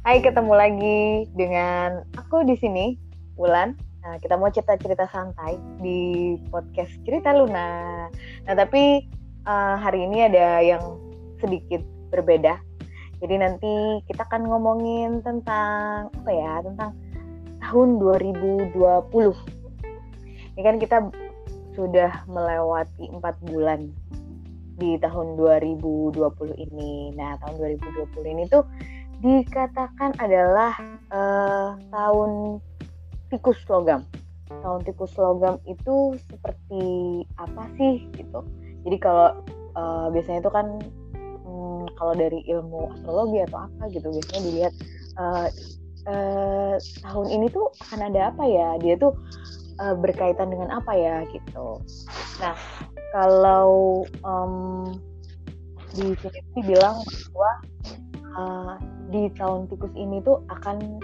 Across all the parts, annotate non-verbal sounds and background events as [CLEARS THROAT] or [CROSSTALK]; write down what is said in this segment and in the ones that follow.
Hai, ketemu lagi dengan aku di sini, Wulan. Nah, kita mau cerita-cerita santai di podcast Cerita Luna. Nah, tapi uh, hari ini ada yang sedikit berbeda. Jadi nanti kita akan ngomongin tentang apa ya? Tentang tahun 2020. Ini kan kita sudah melewati empat bulan di tahun 2020 ini. Nah, tahun 2020 ini tuh dikatakan adalah uh, tahun tikus logam. Tahun tikus logam itu seperti apa sih gitu? Jadi kalau uh, biasanya itu kan hmm, kalau dari ilmu astrologi atau apa gitu biasanya dilihat uh, uh, tahun ini tuh akan ada apa ya? Dia tuh uh, berkaitan dengan apa ya gitu. Nah kalau um, di sini bilang bahwa uh, di tahun tikus ini tuh akan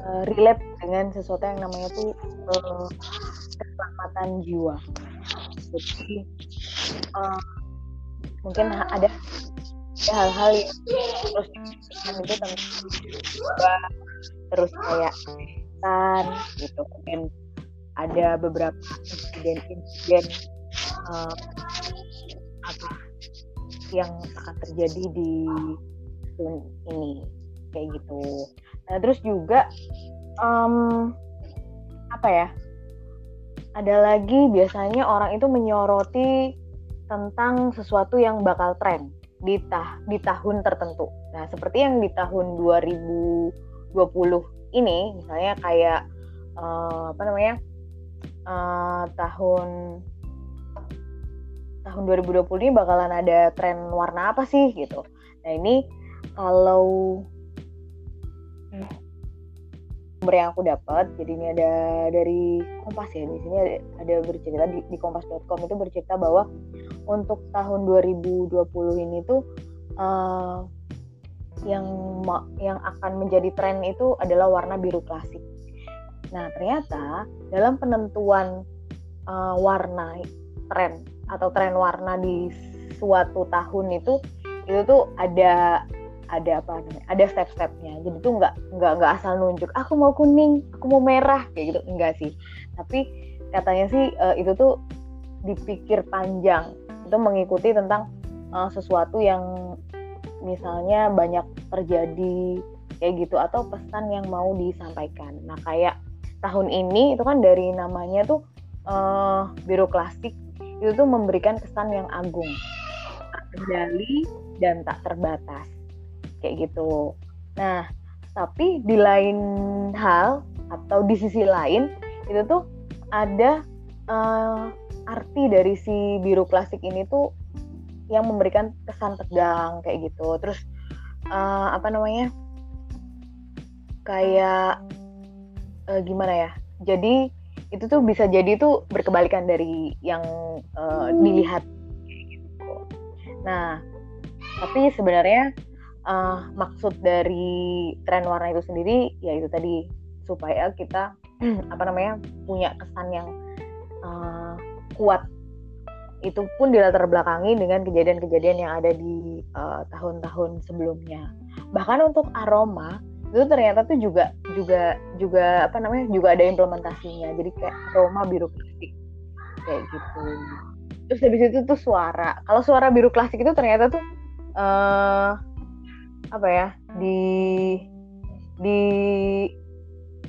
uh, relate dengan sesuatu yang namanya tuh uh, keselamatan jiwa. Jadi uh, mungkin ada hal-hal yang terus itu tentang terus kayak kan gitu mungkin ada beberapa insiden-insiden uh, apa yang akan terjadi di film ini kayak gitu nah terus juga um, apa ya ada lagi biasanya orang itu menyoroti tentang sesuatu yang bakal tren di tah di tahun tertentu. Nah, seperti yang di tahun 2020 ini misalnya kayak uh, apa namanya? Uh, tahun tahun 2020 ini bakalan ada tren warna apa sih gitu. Nah, ini kalau sumber yang aku dapat jadi ini ada dari Kompas ya di sini ada, ada bercerita di, di kompas.com itu bercerita bahwa untuk tahun 2020 ini tuh uh, yang yang akan menjadi tren itu adalah warna biru klasik. Nah ternyata dalam penentuan uh, warna tren atau tren warna di suatu tahun itu itu tuh ada ada apa namanya ada step-stepnya. Jadi tuh nggak nggak nggak asal nunjuk aku mau kuning aku mau merah kayak gitu. Enggak sih. Tapi katanya sih uh, itu tuh dipikir panjang. Itu mengikuti tentang uh, sesuatu yang misalnya banyak terjadi kayak gitu atau pesan yang mau disampaikan. Nah kayak tahun ini itu kan dari namanya tuh uh, biru klasik itu tuh memberikan kesan yang agung. Terkendali dan tak terbatas kayak gitu. Nah, tapi di lain hal atau di sisi lain itu tuh ada uh, arti dari si biru klasik ini tuh yang memberikan kesan tegang kayak gitu. Terus uh, apa namanya? Kayak uh, gimana ya? Jadi itu tuh bisa jadi tuh berkebalikan dari yang uh, dilihat. Gitu. Nah, tapi sebenarnya uh, maksud dari tren warna itu sendiri ya itu tadi supaya kita [CLEARS THROAT] apa namanya punya kesan yang uh, kuat. Itu pun dilatar belakangi dengan kejadian-kejadian yang ada di tahun tahun-tahun sebelumnya. Bahkan untuk aroma itu ternyata tuh juga juga juga apa namanya juga ada implementasinya. Jadi kayak aroma biru klasik kayak gitu. Terus habis itu tuh suara. Kalau suara biru klasik itu ternyata tuh uh, apa ya di di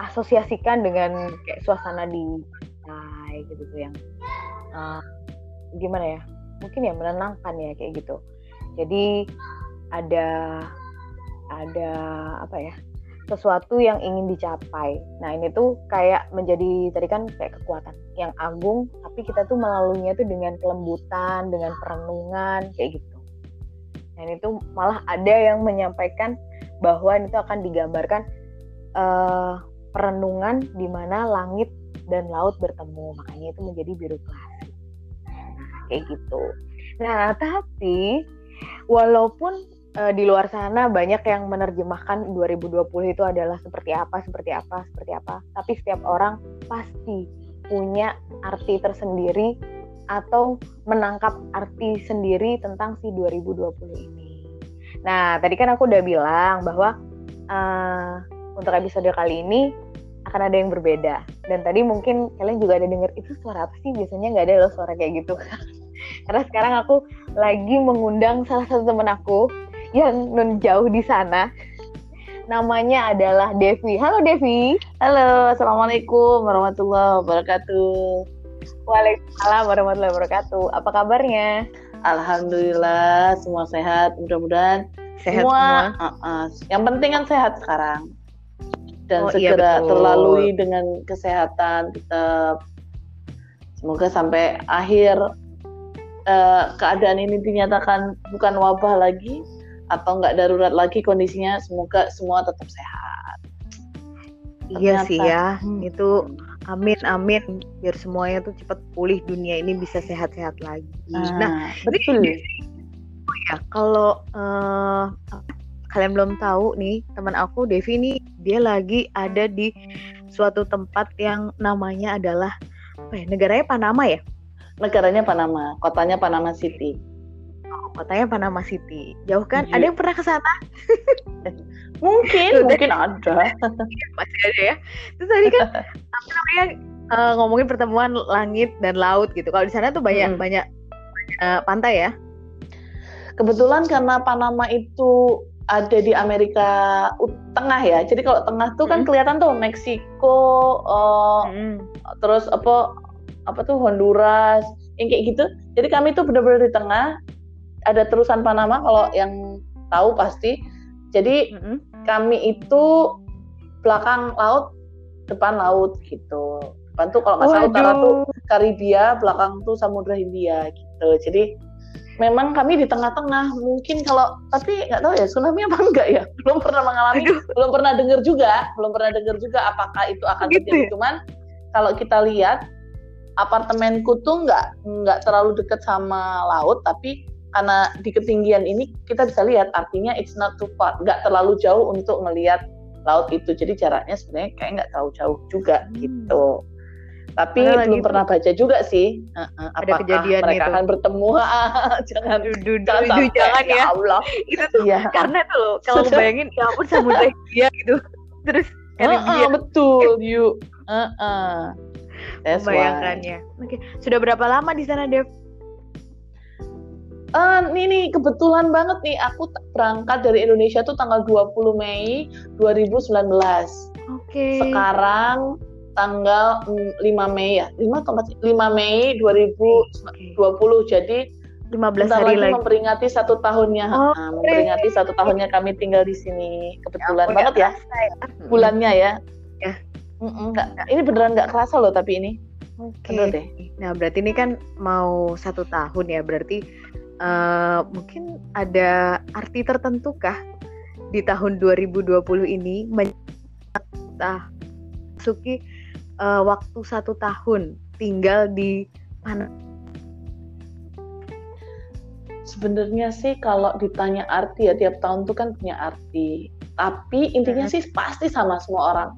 asosiasikan dengan kayak suasana di pantai gitu tuh yang uh, gimana ya mungkin ya menenangkan ya kayak gitu. Jadi ada ada apa ya sesuatu yang ingin dicapai. Nah ini tuh kayak menjadi tadi kan kayak kekuatan yang agung tapi kita tuh melaluinya tuh dengan kelembutan dengan perenungan kayak gitu dan itu malah ada yang menyampaikan bahwa itu akan digambarkan uh, perenungan di mana langit dan laut bertemu. Makanya itu menjadi biru klasik nah, kayak gitu. Nah tapi walaupun uh, di luar sana banyak yang menerjemahkan 2020 itu adalah seperti apa seperti apa seperti apa tapi setiap orang pasti punya arti tersendiri atau menangkap arti sendiri tentang si 2020 ini. Nah, tadi kan aku udah bilang bahwa uh, untuk episode kali ini akan ada yang berbeda. Dan tadi mungkin kalian juga ada dengar itu suara apa sih? Biasanya nggak ada loh suara kayak gitu. [LAUGHS] Karena sekarang aku lagi mengundang salah satu temen aku yang non jauh di sana. Namanya adalah Devi. Halo Devi. Halo, assalamualaikum warahmatullahi wabarakatuh. Waalaikumsalam warahmatullahi wabarakatuh. Apa kabarnya? Alhamdulillah, semua sehat. Mudah-mudahan sehat semua. semua. Uh, uh, yang penting kan sehat sekarang dan oh, iya, segera iya terlalui dengan kesehatan tetap. Semoga sampai akhir uh, keadaan ini dinyatakan bukan wabah lagi atau nggak darurat lagi kondisinya. Semoga semua tetap sehat. Iya sih ya, hmm. itu amin amin biar semuanya tuh cepat pulih dunia ini bisa sehat-sehat lagi. Nah, nah betul. Oh ya, kalau uh, kalian belum tahu nih, teman aku Devi nih dia lagi ada di suatu tempat yang namanya adalah apa ya? Negaranya Panama ya? Negaranya Panama, kotanya Panama City. Kotanya Panama City. Jauh kan? Iya. Ada yang pernah ke sana? [LAUGHS] mungkin, mungkin ada. Iya, masih ada ya. Terus tadi kan [LAUGHS] apa namanya uh, ngomongin pertemuan langit dan laut gitu. Kalau di sana tuh banyak hmm. banyak uh, pantai ya. Kebetulan karena Panama itu ada di Amerika Tengah ya. Jadi kalau tengah tuh kan hmm. kelihatan tuh Meksiko, uh, hmm. terus apa apa tuh Honduras, yang kayak gitu. Jadi kami tuh benar-benar di tengah. Ada terusan Panama kalau yang tahu pasti. Jadi hmm. kami itu belakang laut, depan laut gitu. Depan tuh kalau nggak salah utara tuh Karibia, belakang tuh Samudra Hindia gitu. Jadi memang kami di tengah-tengah mungkin kalau tapi nggak tahu ya tsunami apa enggak ya [LAUGHS] belum pernah mengalami Aduh. belum pernah dengar juga belum pernah dengar juga apakah itu akan gitu terjadi ya? cuman kalau kita lihat apartemenku tuh nggak nggak terlalu dekat sama laut tapi karena di ketinggian ini kita bisa lihat artinya it's not too far nggak terlalu jauh untuk melihat laut itu jadi jaraknya sebenarnya kayak nggak terlalu jauh juga hmm. gitu tapi Karena belum pernah baca juga sih uh, uh, kejadian mereka itu. akan bertemu [LAUGHS] jangan dudu, jangan, dudu, jangan ya, ya Allah itu tuh ya. karena tuh kalau [LAUGHS] bayangin ya ampun samudra dia gitu terus uh, uh, betul you uh, uh. Bayangkannya. Oke, sudah berapa lama di sana, Dev? Uh, ini nih kebetulan banget nih aku berangkat dari Indonesia tuh tanggal 20 Mei 2019. Oke. Okay. Sekarang tanggal 5 Mei ya 5 atau 5 Mei 2020 okay. jadi 15 hari lagi memperingati satu tahunnya oh, nah, memperingati satu tahunnya kami tinggal di sini kebetulan ya, banget ya, ya [LAUGHS] bulannya ya ya mm Nggak, ini beneran nggak kerasa loh tapi ini Oke. Okay. Nah berarti ini kan mau satu tahun ya berarti uh, mungkin ada arti tertentu kah di tahun 2020 ini masuki uh, waktu satu tahun tinggal di mana? Sebenarnya sih kalau ditanya arti ya tiap tahun tuh kan punya arti. Tapi intinya hmm. sih pasti sama semua orang.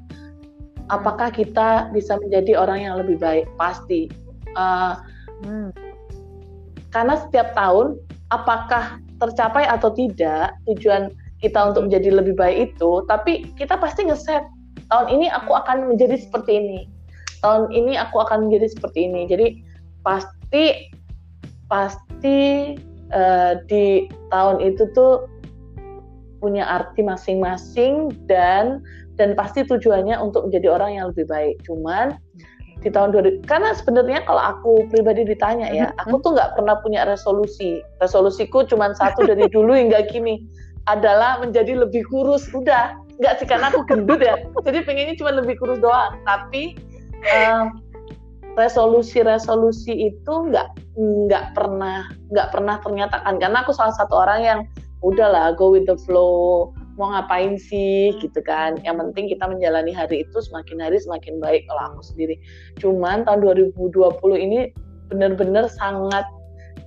Apakah kita bisa menjadi orang yang lebih baik? Pasti. Uh, hmm. Karena setiap tahun apakah tercapai atau tidak tujuan kita untuk menjadi lebih baik itu, tapi kita pasti ngeset tahun ini aku akan menjadi seperti ini. Tahun ini aku akan menjadi seperti ini. Jadi pasti pasti uh, di tahun itu tuh punya arti masing-masing dan dan pasti tujuannya untuk menjadi orang yang lebih baik. Cuman di tahun 2000 karena sebenarnya kalau aku pribadi ditanya ya mm-hmm. aku tuh nggak pernah punya resolusi. Resolusiku cuma satu dari dulu hingga kini adalah menjadi lebih kurus. Udah nggak sih karena aku gendut ya. Jadi pengennya cuma lebih kurus doang. Tapi resolusi-resolusi itu nggak nggak pernah nggak pernah ternyatakan. Karena aku salah satu orang yang udahlah go with the flow mau ngapain sih gitu kan. Yang penting kita menjalani hari itu semakin hari semakin baik. Kalau aku sendiri. Cuman tahun 2020 ini benar-benar sangat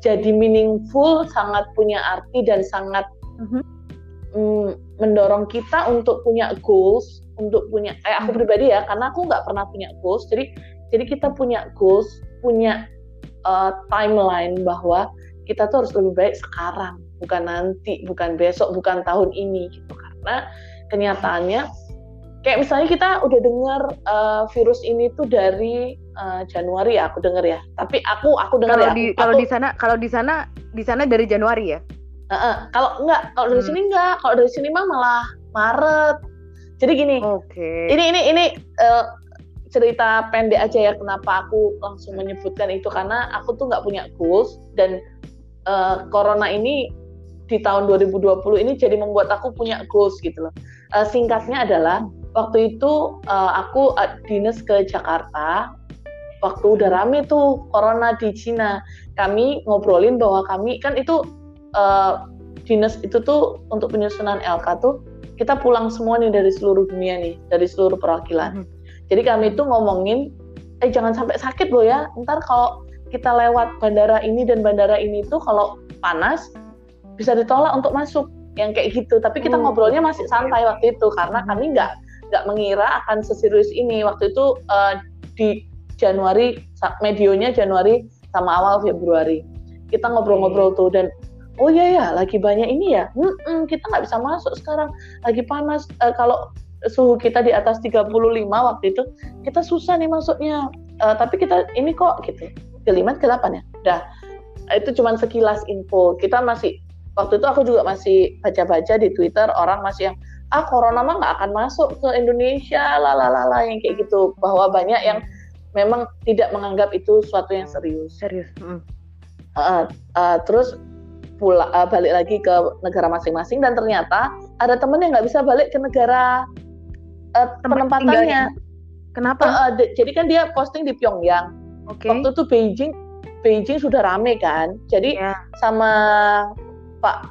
jadi meaningful sangat punya arti dan sangat mm -hmm. mm, mendorong kita untuk punya goals untuk punya kayak aku hmm. pribadi ya karena aku nggak pernah punya goals. Jadi jadi kita punya goals punya uh, timeline bahwa kita tuh harus lebih baik sekarang bukan nanti bukan besok bukan tahun ini gitu. Karena kenyataannya kayak misalnya kita udah dengar uh, virus ini tuh dari uh, Januari ya aku dengar ya. Tapi aku aku dengar ya di, kalau di sana kalau di sana di sana dari Januari ya? Uh, uh, kalau enggak kalau dari hmm. sini enggak kalau dari sini mah malah Maret. Jadi gini okay. ini ini ini uh, cerita pendek aja ya kenapa aku langsung menyebutkan itu. Karena aku tuh nggak punya goals dan uh, corona ini di tahun 2020 ini jadi membuat aku punya goals gitu loh. Uh, singkatnya adalah waktu itu uh, aku uh, dinas ke Jakarta. Waktu udah rame tuh corona di Cina, kami ngobrolin bahwa kami kan itu uh, dinas itu tuh untuk penyusunan LK tuh kita pulang semua nih dari seluruh dunia nih, dari seluruh perwakilan. Hmm. Jadi kami itu ngomongin, eh jangan sampai sakit loh ya. Ntar kalau kita lewat bandara ini dan bandara ini tuh kalau panas bisa ditolak untuk masuk yang kayak gitu. Tapi kita hmm. ngobrolnya masih santai waktu itu karena hmm. kami nggak nggak mengira akan seserius ini. Waktu itu uh, di Januari medionya Januari sama awal Februari. Kita ngobrol-ngobrol tuh dan oh iya ya lagi banyak ini ya? Hmm, hmm, kita nggak bisa masuk sekarang. Lagi panas. Uh, kalau suhu kita di atas 35 waktu itu kita susah nih masuknya. Uh, tapi kita ini kok gitu. Kelima ke delapan ya? Udah itu cuma sekilas info. Kita masih waktu itu aku juga masih baca-baca di Twitter orang masih yang ah corona mah nggak akan masuk ke Indonesia lalalala yang kayak gitu. Bahwa banyak yang memang tidak menganggap itu suatu yang serius. Serius hmm. uh, uh, terus pula uh, balik lagi ke negara masing-masing dan ternyata ada temen yang nggak bisa balik ke negara uh, penempatannya. kenapa? Uh, uh, jadi kan dia posting di Pyongyang. Okay. waktu itu Beijing Beijing sudah rame kan? Jadi yeah. sama Pak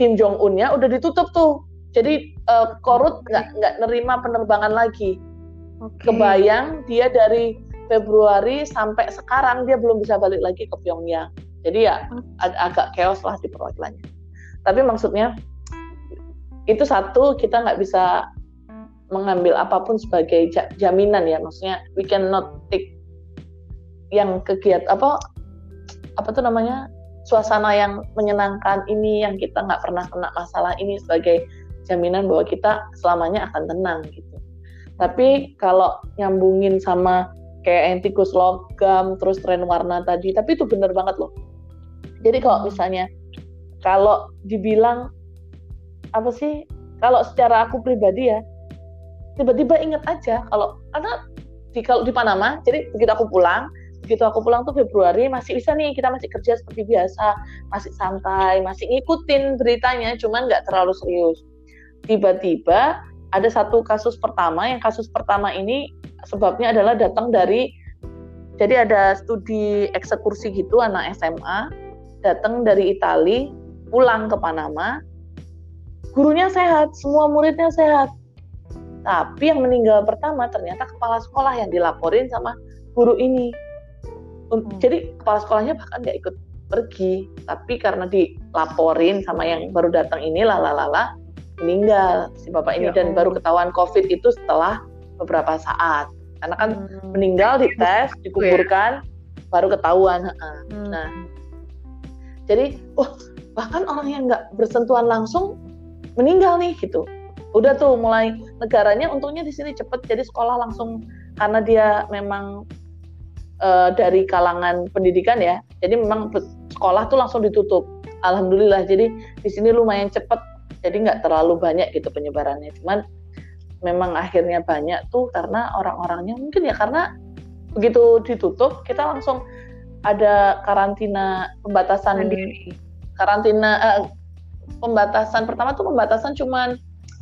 Kim Jong Unnya udah ditutup tuh. Jadi uh, korut nggak nggak nerima penerbangan lagi. Okay. Kebayang dia dari Februari sampai sekarang dia belum bisa balik lagi ke Pyongyang. Jadi ya ag agak chaos lah di perwakilannya. Tapi maksudnya itu satu kita nggak bisa mengambil apa pun sebagai jaminan ya. Maksudnya we cannot take yang kegiatan apa apa tuh namanya suasana yang menyenangkan ini yang kita nggak pernah kena masalah ini sebagai jaminan bahwa kita selamanya akan tenang gitu. Tapi kalau nyambungin sama kayak yang tikus logam terus tren warna tadi, tapi itu bener banget loh. Jadi kalau misalnya kalau dibilang apa sih? Kalau secara aku pribadi ya, tiba-tiba inget aja kalau karena di kalau di Panama, jadi begitu aku pulang, begitu aku pulang tuh Februari masih bisa nih kita masih kerja seperti biasa masih santai masih ngikutin beritanya cuman nggak terlalu serius. Tiba-tiba ada satu kasus pertama yang kasus pertama ini sebabnya adalah datang dari jadi ada studi eksekusi gitu anak SMA datang dari Italia pulang ke Panama. Gurunya sehat semua muridnya sehat. Tapi yang meninggal pertama ternyata kepala sekolah yang dilaporin sama guru ini Hmm. Jadi kepala sekolahnya bahkan nggak ikut pergi, tapi karena dilaporin sama yang baru datang ini lalala meninggal si bapak ini ya, dan baru ketahuan COVID itu setelah beberapa saat. Karena kan hmm. meninggal dites, iya. dikuburkan, ya. baru ketahuan. Hmm. Nah, jadi wah bahkan orang yang nggak bersentuhan langsung meninggal nih gitu. Udah tuh mulai negaranya untungnya di sini cepet jadi sekolah langsung karena dia memang uh, dari kalangan pendidikan ya. Jadi memang sekolah tuh langsung ditutup. Alhamdulillah. Jadi di sini lumayan cepat. Jadi nggak terlalu banyak gitu penyebarannya. Cuman memang akhirnya banyak tuh karena orang-orangnya mungkin ya karena begitu ditutup kita langsung ada karantina pembatasan diri. Karantina uh, pembatasan pertama tuh pembatasan cuman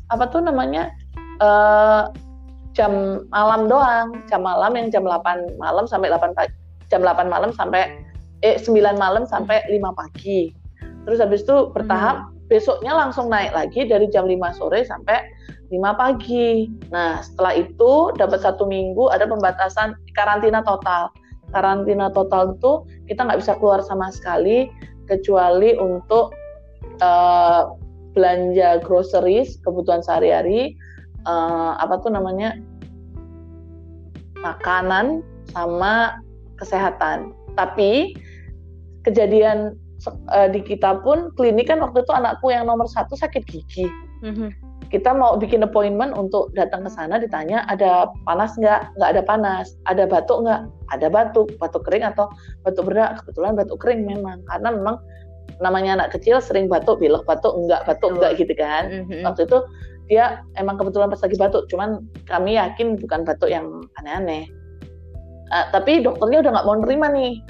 apa tuh namanya uh, jam malam doang, jam malam yang jam 8 malam sampai 8 pagi, jam 8 malam sampai eh 9 malam sampai 5 pagi. Terus habis itu bertahap hmm. besoknya langsung naik lagi dari jam 5 sore sampai 5 pagi. Nah, setelah itu dapat satu minggu ada pembatasan karantina total. Karantina total itu kita nggak bisa keluar sama sekali kecuali untuk uh, belanja groceries kebutuhan sehari-hari uh, apa tuh namanya makanan sama kesehatan. Tapi kejadian uh, di kita pun klinik kan waktu itu anakku yang nomor satu sakit gigi. Mm-hmm. kita mau bikin appointment untuk datang ke sana ditanya ada panas nggak nggak ada panas ada batuk nggak ada batuk batuk kering atau batuk berat kebetulan batuk kering memang karena memang namanya anak kecil sering batuk pilek batuk enggak batuk enggak gitu kan mm-hmm. waktu itu dia emang kebetulan pas lagi batuk. Cuman kami yakin bukan batuk yang aneh-aneh. Uh, tapi dokternya udah nggak mau nerima nih.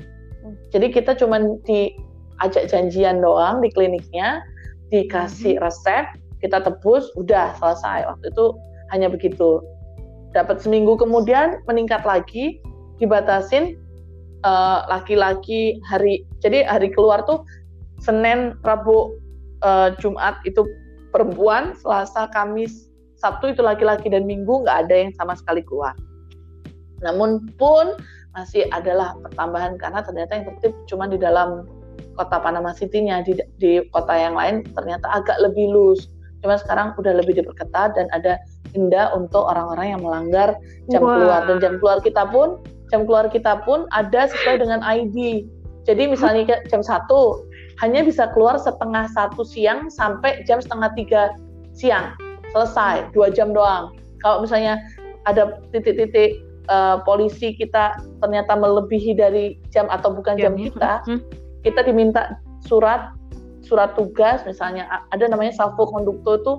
Jadi kita cuman diajak janjian doang di kliniknya dikasih resep kita tebus udah selesai. Waktu itu hanya begitu. Dapat seminggu kemudian meningkat lagi dibatasin eh, laki-laki uh, hari jadi hari keluar tuh Senin Rabu uh, Jumat itu perempuan Selasa Kamis Sabtu itu laki-laki dan Minggu nggak ada yang sama sekali keluar namun pun masih adalah pertambahan karena ternyata yang tertib cuma di dalam kota Panama City-nya di, di kota yang lain ternyata agak lebih loose Cuma sekarang udah lebih diperketat dan ada denda untuk orang-orang yang melanggar jam wow. keluar dan jam keluar kita pun jam keluar kita pun ada sesuai dengan ID. Jadi misalnya jam satu hanya bisa keluar setengah satu siang sampai jam setengah tiga siang selesai dua jam doang. Kalau misalnya ada titik-titik uh, polisi kita ternyata melebihi dari jam atau bukan jam, kita, hmm. kita diminta surat surat tugas misalnya ada namanya salvo kondukto itu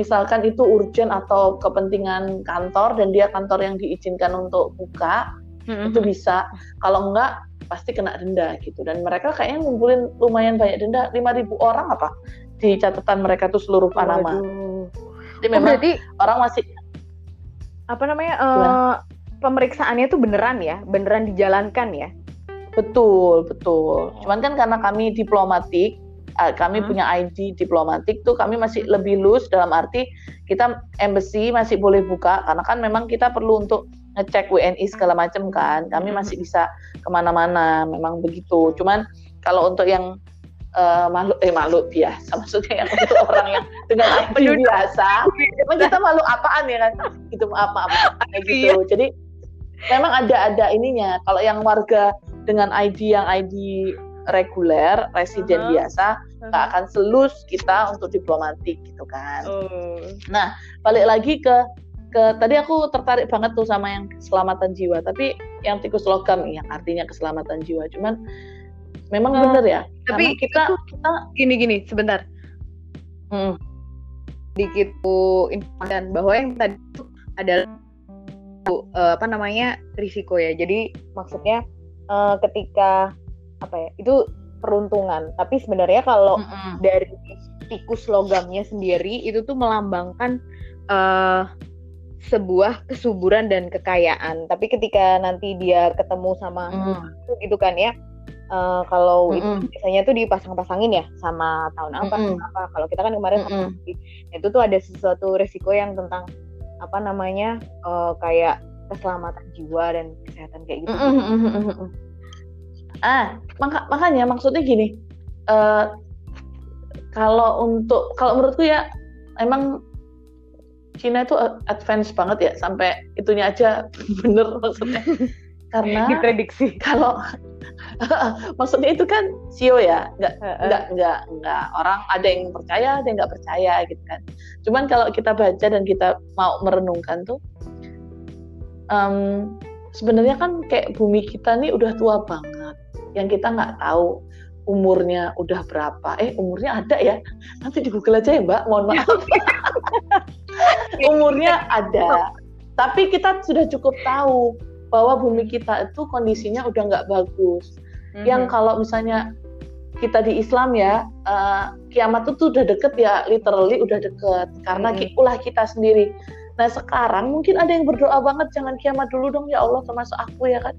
misalkan itu urgent atau kepentingan kantor dan dia kantor yang diizinkan untuk buka mm-hmm. itu bisa kalau enggak pasti kena denda gitu dan mereka kayaknya ngumpulin lumayan banyak denda 5000 orang apa di catatan mereka tuh seluruh Panama. Waduh. Jadi oh, memang berarti, orang masih apa namanya uh, pemeriksaannya tuh beneran ya, beneran dijalankan ya? Betul, betul. Cuman kan karena kami diplomatik, uh, kami hmm. punya ID diplomatik tuh kami masih lebih loose dalam arti kita embassy masih boleh buka karena kan memang kita perlu untuk ngecek WNI segala macam kan kami hmm. masih bisa ke mana-mana memang begitu cuman kalau untuk yang uh, makhluk eh makhluk biasa [LAUGHS] maksudnya yang untuk orang yang dengan [LAUGHS] ID biasa memang kita malu apaan ya kan gitu apa apa [LAUGHS] kayak gitu iya. jadi memang ada ada ininya kalau yang warga dengan ID yang ID reguler, residen uh -huh. biasa, nggak uh -huh. akan selus kita untuk diplomatik gitu kan. Uh. Nah, balik lagi ke ke tadi aku tertarik banget tuh sama yang keselamatan jiwa, tapi yang tikus logam yang artinya keselamatan jiwa. Cuman memang uh, bener ya. Tapi kita kita gini gini sebentar. Hmm. Dikit informasi bahwa yang tadi itu adalah uh, apa namanya risiko ya. Jadi maksudnya uh, ketika apa ya itu peruntungan tapi sebenarnya kalau mm -hmm. dari tikus logamnya sendiri itu tuh melambangkan uh, sebuah kesuburan dan kekayaan tapi ketika nanti dia ketemu sama mm. gitu kan ya uh, kalau mm -hmm. itu biasanya tuh dipasang-pasangin ya sama tahun apa mm -hmm. apa kalau kita kan kemarin mm -hmm. itu tuh ada sesuatu resiko yang tentang apa namanya uh, kayak keselamatan jiwa dan kesehatan kayak gitu. Mm -hmm ah maka, makanya maksudnya gini uh, kalau untuk kalau menurutku ya emang Cina itu advance banget ya sampai itunya aja [LAUGHS] bener maksudnya karena diprediksi kalau [LAUGHS] maksudnya itu kan sio ya nggak nggak nggak nggak orang ada yang percaya ada yang nggak percaya gitu kan cuman kalau kita baca dan kita mau merenungkan tuh um, sebenarnya kan kayak bumi kita nih udah tua banget yang kita nggak tahu umurnya udah berapa. Eh, umurnya ada ya? Nanti di Google aja ya, Mbak. Mohon maaf. [LAUGHS] [LAUGHS] umurnya ada. Tapi kita sudah cukup tahu bahwa bumi kita itu kondisinya udah nggak bagus. Mm-hmm. Yang kalau misalnya kita di Islam ya, uh, kiamat itu udah deket ya, literally udah deket. Karena mm-hmm. ulah kita sendiri. Nah sekarang mungkin ada yang berdoa banget jangan kiamat dulu dong ya Allah termasuk aku ya kan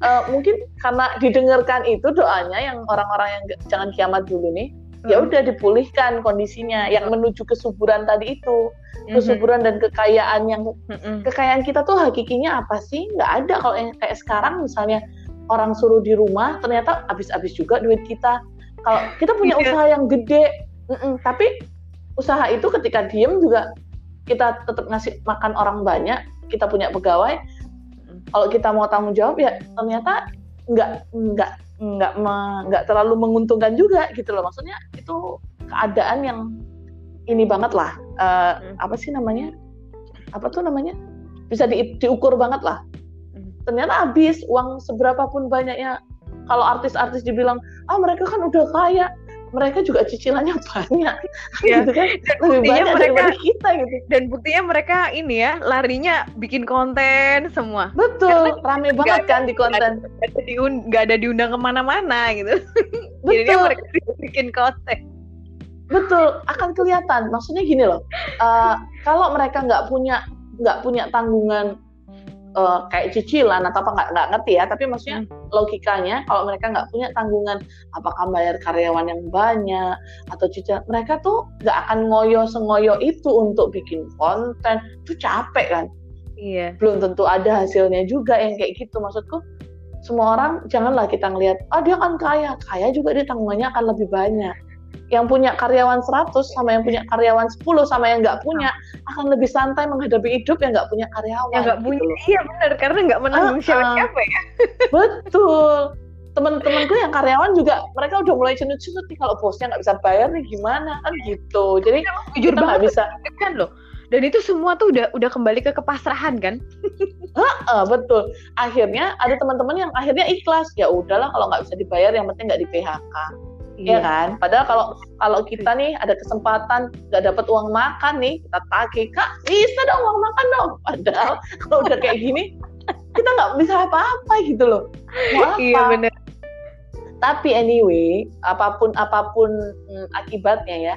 uh, mungkin karena didengarkan itu doanya yang orang-orang yang jangan kiamat dulu nih ya hmm. udah dipulihkan kondisinya yang menuju kesuburan tadi itu hmm. kesuburan dan kekayaan yang hmm. kekayaan kita tuh hakikinya apa sih nggak ada kalau yang kayak sekarang misalnya orang suruh di rumah ternyata habis-habis juga duit kita kalau kita punya iya. usaha yang gede tapi usaha itu ketika diem juga kita tetap ngasih makan orang banyak kita punya pegawai kalau kita mau tanggung jawab ya ternyata nggak nggak nggak nggak terlalu menguntungkan juga gitu loh. Maksudnya itu keadaan yang ini banget lah. Uh, hmm. apa sih namanya? Apa tuh namanya? Bisa di, diukur banget lah. Hmm. ternyata habis uang seberapa pun banyaknya. Kalau artis-artis dibilang ah mereka kan udah kaya mereka juga cicilannya [LAUGHS] banyak ya. gitu kan? Dan lebih banyak mereka, daripada kita gitu. dan buktinya mereka ini ya larinya bikin konten semua. Betul Karena rame banget kan di konten. nggak ada, diund ada diundang ke mana-mana gitu. [LAUGHS] Betul. Jadinya mereka bikin konten. Betul akan kelihatan. Maksudnya gini loh uh, kalau mereka nggak punya nggak punya tanggungan uh, kayak cicilan atau apa nggak nggak ngerti ya. Tapi maksudnya hmm. logikanya kalau mereka nggak punya tanggungan apakah bayar karyawan yang banyak atau cicilan mereka tuh nggak akan ngoyo sengoyo itu untuk bikin konten. Itu capek kan? Iya. Belum tentu ada hasilnya juga yang kayak gitu. Maksudku semua orang janganlah kita ngelihat ah dia kan kaya. Kaya juga dia tanggungannya akan lebih banyak yang punya karyawan 100 sama yang punya karyawan 10 sama yang nggak punya akan lebih santai menghadapi hidup yang nggak punya karyawan. Yang nggak gitu punya, iya benar karena nggak menanggung uh, siapa-siapa ya. Betul. Temen-temenku yang karyawan juga mereka udah mulai cenut-cenut nih kalau bosnya nggak bisa bayar nih gimana kan gitu. Jadi jujur banget bisa kan loh. Dan itu semua tuh udah udah kembali ke kepasrahan kan? [LAUGHS] uh, betul. Akhirnya ada teman-teman yang akhirnya ikhlas. Ya udahlah kalau nggak bisa dibayar yang penting nggak di PHK Iya. iya kan? Padahal kalau kalau kita nih ada kesempatan nggak dapat uang makan nih, kita tagih kak bisa dong uang makan dong. Padahal [LAUGHS] kalau udah kayak gini kita nggak bisa apa-apa gitu loh. Mau apa? Iya benar. Tapi anyway, apa pun apa pun hmm, akibatnya ya,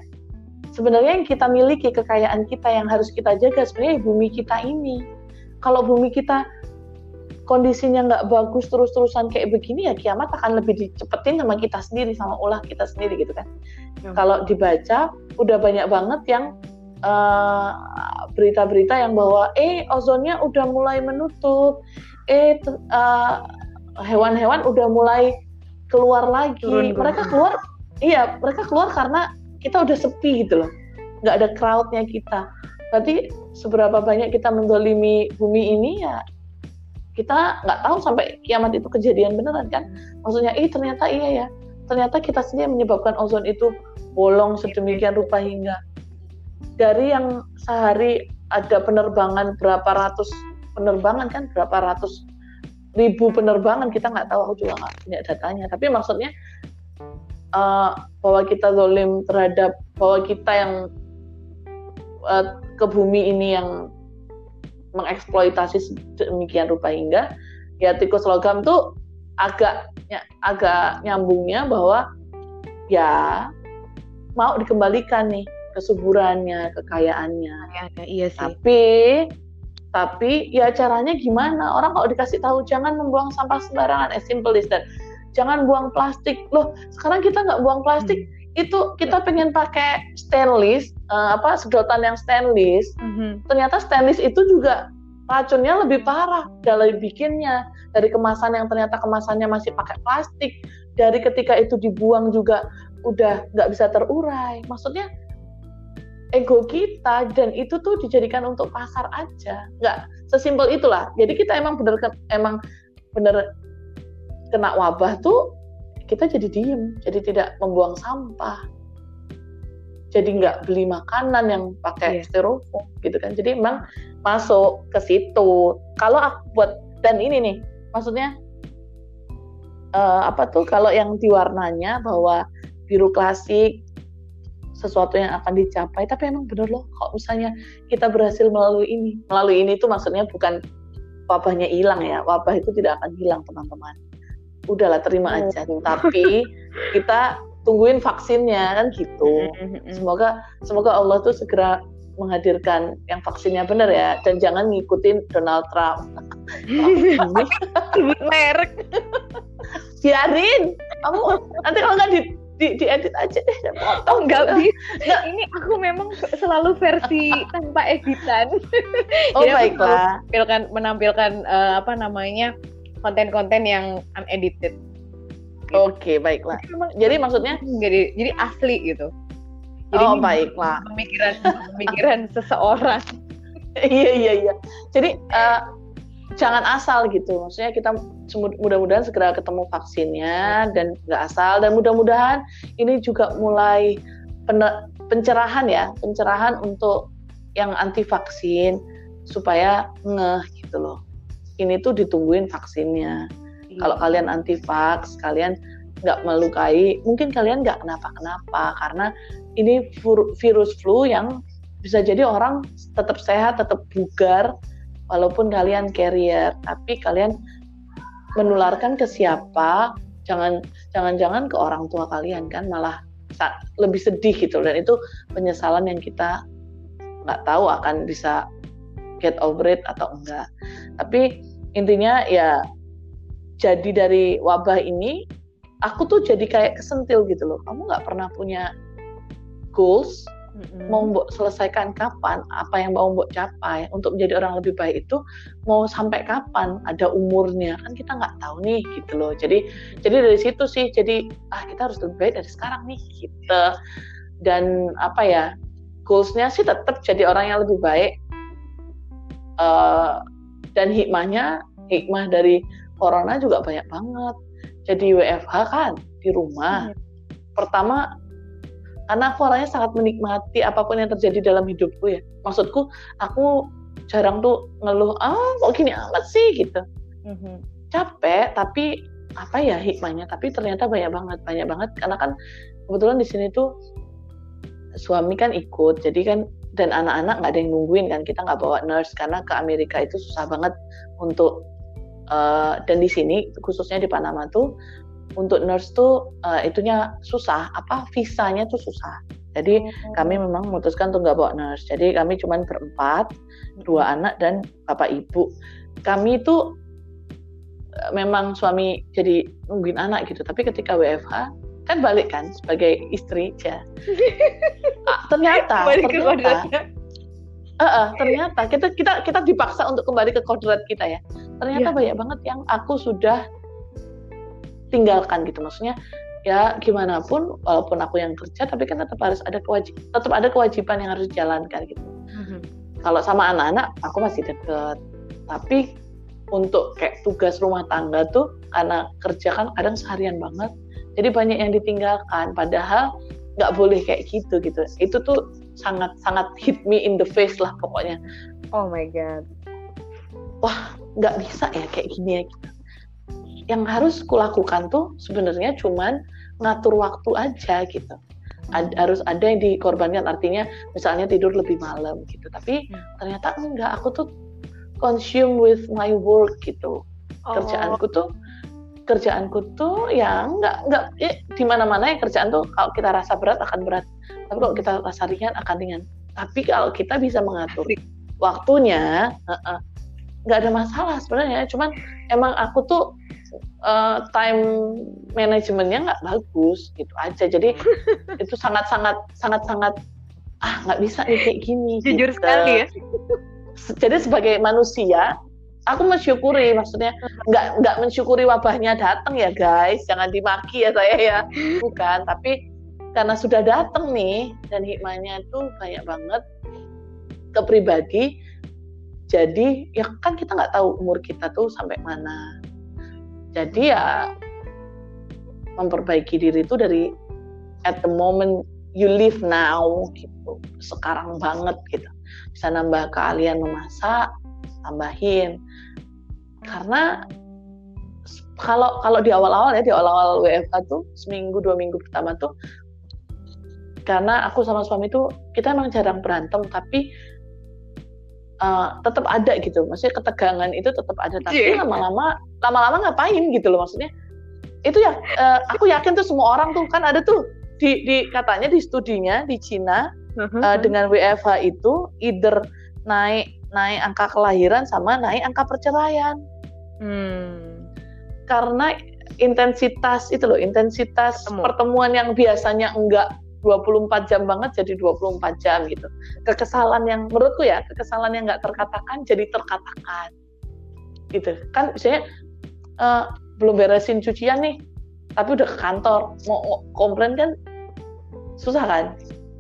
sebenarnya yang kita miliki kekayaan kita yang harus kita jaga sebenarnya bumi kita ini. Kalau bumi kita kondisinya nggak bagus terus-terusan kayak begini ya kiamat akan lebih dicepetin sama kita sendiri sama ulah kita sendiri gitu kan. Hmm. Kalau dibaca udah banyak banget yang eh, berita-berita uh, yang bahwa eh ozonnya udah mulai menutup, eh uh, hewan-hewan udah mulai keluar lagi. Turun, mereka keluar, iya mereka keluar karena kita udah sepi gitu loh, nggak ada crowdnya kita. Berarti seberapa banyak kita mendolimi bumi ini ya kita nggak tahu sampai kiamat itu kejadian beneran kan? Maksudnya ih ternyata iya ya. Ternyata kita sendiri menyebabkan ozon itu bolong sedemikian rupa hingga. Dari yang sehari ada penerbangan berapa ratus penerbangan kan? Berapa ratus ribu penerbangan kita nggak tahu. Aku juga nggak punya datanya. Tapi maksudnya uh, bahwa kita zolim terhadap bahwa kita yang uh, ke bumi ini yang mengeksploitasi demikian rupa hingga ya tikus logam tuh agak ya, agak nyambungnya bahwa ya mau dikembalikan nih kesuburannya, kekayaannya. Ya, ya, iya sih. Tapi tapi ya caranya gimana? Orang kalau dikasih tahu jangan membuang sampah sembarangan, as simple as that. Jangan buang plastik. Loh, sekarang kita nggak buang plastik. Hmm itu kita pengen pakai stainless uh, apa sedotan yang stainless. Mm-hmm. ternyata stainless itu juga racunnya lebih parah dari bikinnya. Dari kemasan yang ternyata kemasannya masih pakai plastik. Dari ketika itu dibuang juga udah nggak bisa terurai. Maksudnya ego kita dan itu tuh dijadikan untuk pasar aja. Nggak sesimpel itulah. Jadi kita emang bener emang bener kena wabah tuh kita jadi diem, jadi tidak membuang sampah, jadi nggak beli makanan yang pakai yeah. styrofoam gitu kan. Jadi memang masuk ke situ. Kalau aku buat dan ini nih, maksudnya uh, apa tuh kalau yang diwarnanya bahwa biru klasik sesuatu yang akan dicapai tapi emang bener loh kalau misalnya kita berhasil melalui ini melalui ini tuh maksudnya bukan wabahnya hilang ya wabah itu tidak akan hilang teman-teman udahlah terima oh. aja. Tapi kita tungguin vaksinnya kan gitu. Semoga semoga Allah tuh segera menghadirkan yang vaksinnya benar ya. Dan jangan ngikutin Donald Trump. Sebut merek. Biarin. Kamu nanti kalau nggak di, di, diedit aja deh oh nggak bisa. Ini aku memang selalu versi tanpa editan. Oh Jadi baiklah. menampilkan menampilkan uh, apa namanya konten-konten yang unedited. Gitu. Oke, okay, baiklah. Jadi, maksudnya jadi jadi asli gitu. Jadi oh, baiklah. Pemikiran pemikiran [LAUGHS] seseorang. iya, iya, iya. Jadi uh, jangan asal gitu. Maksudnya kita mudah-mudahan segera ketemu vaksinnya dan nggak asal dan mudah-mudahan ini juga mulai pencerahan ya, pencerahan untuk yang anti vaksin supaya ngeh gitu loh. Ini tuh ditungguin vaksinnya. Iya. Kalau kalian anti vaks, kalian nggak melukai, mungkin kalian nggak kenapa-kenapa karena ini virus flu yang bisa jadi orang tetap sehat, tetap bugar, walaupun kalian carrier, tapi kalian menularkan ke siapa? Jangan jangan-jangan ke orang tua kalian kan malah lebih sedih gitu dan itu penyesalan yang kita nggak tahu akan bisa get over it atau enggak. Tapi intinya ya jadi dari wabah ini aku tuh jadi kayak kesentil gitu loh. Kamu nggak pernah punya goals mm-hmm. mau mbok selesaikan kapan apa yang mau mbok capai untuk menjadi orang lebih baik itu mau sampai kapan ada umurnya kan kita nggak tahu nih gitu loh jadi jadi dari situ sih jadi ah kita harus lebih baik dari sekarang nih gitu dan apa ya goalsnya sih tetap jadi orang yang lebih baik uh, dan hikmahnya hikmah dari corona juga banyak banget. Jadi WFH kan di rumah. Hmm. pertama karena aku orangnya sangat menikmati apa pun yang terjadi dalam hidupku ya. Maksudku aku jarang tuh ngeluh ah kok gini amat sih? gitu. Hmm capek tapi apa ya hikmahnya? Tapi ternyata banyak banget banyak banget. Karena kan kebetulan di sini tuh suami kan ikut jadi kan dan anak-anak nggak ada yang nungguin kan kita nggak bawa nurse karena ke Amerika itu susah banget untuk uh, dan di sini khususnya di Panama tuh untuk nurse tuh uh, itunya susah apa visanya tuh susah jadi oh. kami memang memutuskan untuk nggak bawa nurse jadi kami cuma berempat dua hmm. anak dan bapak ibu kami itu eh, memang suami jadi nungguin anak gitu tapi ketika WFH kan balik kan sebagai istri ya. [LAUGHS] Ah, ternyata ternyata. uh, uh, ternyata kita kita kita dipaksa untuk kembali ke kodrat kita ya. Ternyata yeah. banyak banget yang aku sudah tinggalkan gitu. Maksudnya ya gimana pun walaupun aku yang kerja tapi kan tetap harus ada kewajib tetap ada kewajiban yang harus dijalankan gitu. Mm-hmm. kalau sama anak-anak aku masih deket. Tapi untuk kayak tugas rumah tangga tuh karena kerja kan kadang seharian banget jadi banyak yang ditinggalkan padahal nggak boleh kayak gitu gitu itu tuh sangat sangat hit me in the face lah pokoknya oh my god wah nggak bisa ya kayak gini ya gitu. yang harus kulakukan tuh sebenarnya cuman ngatur waktu aja gitu Ad, harus ada yang dikorbankan artinya misalnya tidur lebih malam gitu tapi hmm. ternyata enggak aku tuh consume with my work gitu oh. kerjaanku tuh kerjaanku tuh ya nggak nggak ya, di mana mana ya kerjaan tuh kalau kita rasa berat akan berat. Tapi kalau kita rasa ringan akan ringan. Tapi kalau kita bisa mengatur waktunya nggak uh -uh, ada masalah sebenarnya. Cuman emang aku tuh uh, time manajemennya nggak bagus gitu aja. Jadi [LAUGHS] itu sangat sangat sangat sangat ah nggak bisa nih kayak gini jujur gitu. sekali ya. Jadi sebagai manusia aku mensyukuri maksudnya nggak nggak mensyukuri wabahnya datang ya guys. Jangan dimaki ya saya ya. Bukan tapi karena sudah datang nih dan hikmahnya itu banyak banget ke pribadi jadi ya kan kita nggak tahu umur kita tuh sampai mana. Jadi ya memperbaiki diri itu dari at the moment you live now gitu. Sekarang banget gitu. Bisa nambah keahlian memasak tambahin karena kalau kalau di awal-awal ya di awal-awal WFH tuh seminggu dua minggu pertama tuh karena aku sama suami tuh kita emang jarang berantem tapi uh, tetap ada gitu maksudnya ketegangan itu tetap ada tapi yeah. lama-lama lama-lama ngapain gitu loh maksudnya itu ya uh, aku yakin tuh semua orang tuh kan ada tuh di, di katanya di studinya di Cina uh, dengan WFH itu either naik naik angka kelahiran sama naik angka perceraian. Hmm. Karena intensitas itu loh, intensitas Ketemu. pertemuan yang biasanya enggak 24 jam banget jadi 24 jam gitu. Kekesalan yang menurutku ya, kekesalan yang enggak terkatakan jadi terkatakan. Gitu. Kan misalnya uh, belum beresin cucian nih, tapi udah ke kantor, mau komplain kan susah kan?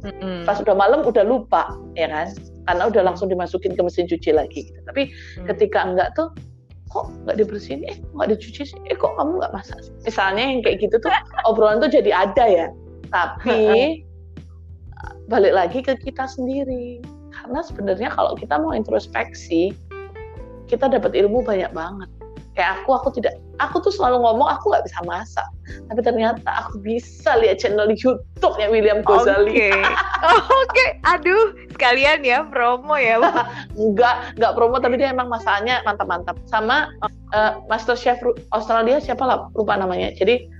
Mm -hmm. Pas udah malam udah lupa, ya kan? karena udah langsung dimasukin ke mesin cuci lagi gitu. tapi hmm. ketika enggak tuh kok nggak dibersihin? Eh nggak dicuci sih? Eh kok kamu nggak masak sih? misalnya yang kayak gitu tuh [LAUGHS] obrolan tuh jadi ada ya. Tapi balik lagi ke kita sendiri. Karena sebenarnya kalau kita mau introspeksi kita dapat ilmu banyak banget kayak aku aku tidak aku tuh selalu ngomong aku nggak bisa masak tapi ternyata aku bisa lihat channel YouTube-nya William Gozali. Oke, okay. [LAUGHS] oke, okay. aduh sekalian ya promo ya. [LAUGHS] Enggak, enggak promo tapi dia emang masaknya mantap-mantap. Sama uh, Master Chef Australia siapa lah lupa namanya. Jadi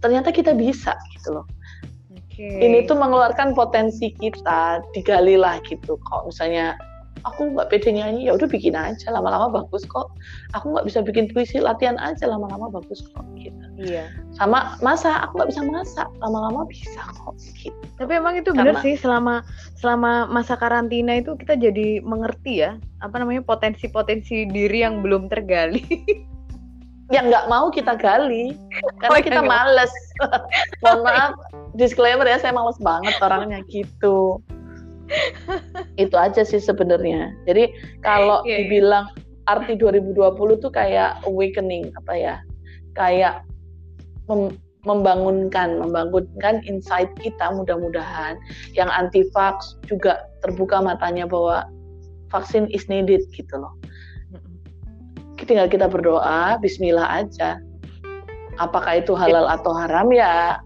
ternyata kita bisa gitu loh. Okay. Ini tuh mengeluarkan potensi kita, digalilah gitu. Kalau misalnya aku nggak pede nyanyi ya udah bikin aja lama-lama bagus kok. Aku nggak bisa bikin puisi latihan aja lama-lama bagus kok gitu. Iya. Sama masa aku nggak bisa masak lama-lama bisa kok gitu. Tapi emang itu benar sih selama selama masa karantina itu kita jadi mengerti ya apa namanya potensi-potensi diri yang belum tergali. [LAUGHS] Yang nggak mau kita gali karena oh, kita males. [LAUGHS] Mohon maaf disclaimer ya saya males banget orangnya gitu [LAUGHS] itu aja sih sebenarnya. Jadi kalau yeah, iya. dibilang arti 2020 tuh kayak awakening apa ya? Kayak mem membangunkan, membangunkan insight kita mudah-mudahan yang anti vax juga terbuka matanya bahwa vaksin is needed gitu loh. Tinggal kita berdoa, bismillah aja. Apakah itu halal atau haram ya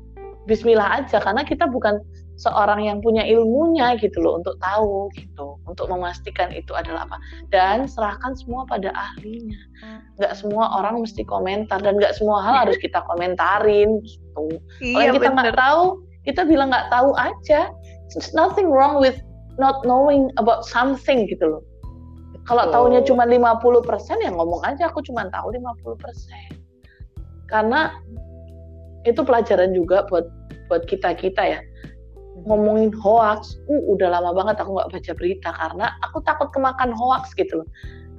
bismillah aja karena kita bukan seorang yang punya ilmunya gitu loh untuk tahu gitu untuk memastikan itu adalah apa. Dan serahkan semua pada ahlinya. Nggak semua orang mesti komentar dan nggak semua hal harus kita komentarin gitu. Iya, kalau kita nggak tahu kita bilang nggak tahu aja. There's nothing wrong with not knowing about something gitu loh. Kalau oh. tahunya cuma 50% ya ngomong aja aku cuma tahu 50% karena itu pelajaran juga buat buat kita kita ya ngomongin hoax, uh, udah lama banget aku nggak baca berita karena aku takut kemakan hoax gitu loh.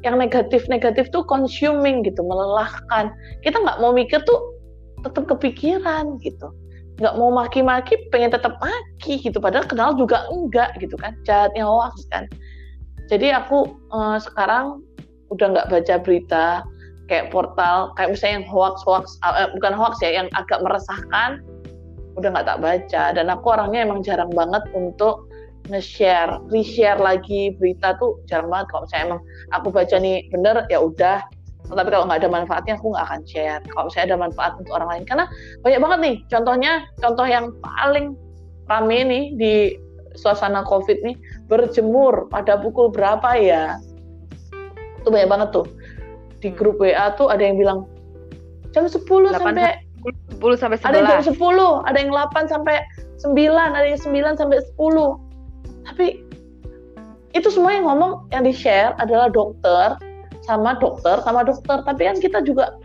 Yang negatif-negatif tuh consuming gitu, melelahkan. Kita nggak mau mikir tuh tetap kepikiran gitu. Nggak mau maki-maki, pengen tetap maki gitu. Padahal kenal juga enggak gitu kan, jahatnya hoax kan. Jadi aku uh, sekarang udah nggak baca berita kayak portal, kayak misalnya yang hoax-hoax, uh, bukan hoax ya, yang agak meresahkan, udah nggak tak baca. Dan aku orangnya emang jarang banget untuk nge-share, re-share lagi berita tuh jarang banget. Kalau misalnya emang aku baca nih bener ya udah. Tapi kalau nggak ada manfaatnya aku nggak akan share. Kalau misalnya ada manfaat untuk orang lain. Karena banyak banget nih contohnya contoh yang paling rame nih di suasana covid nih berjemur pada pukul berapa ya? Itu banyak banget tuh. Di grup WA tuh ada yang bilang jam 10 sampai 10 sampai 11. Ada yang jam 10, ada yang 8 sampai 9, ada yang 9 sampai 10. Tapi itu semua yang ngomong yang di-share adalah dokter sama dokter sama dokter. Tapi kan kita juga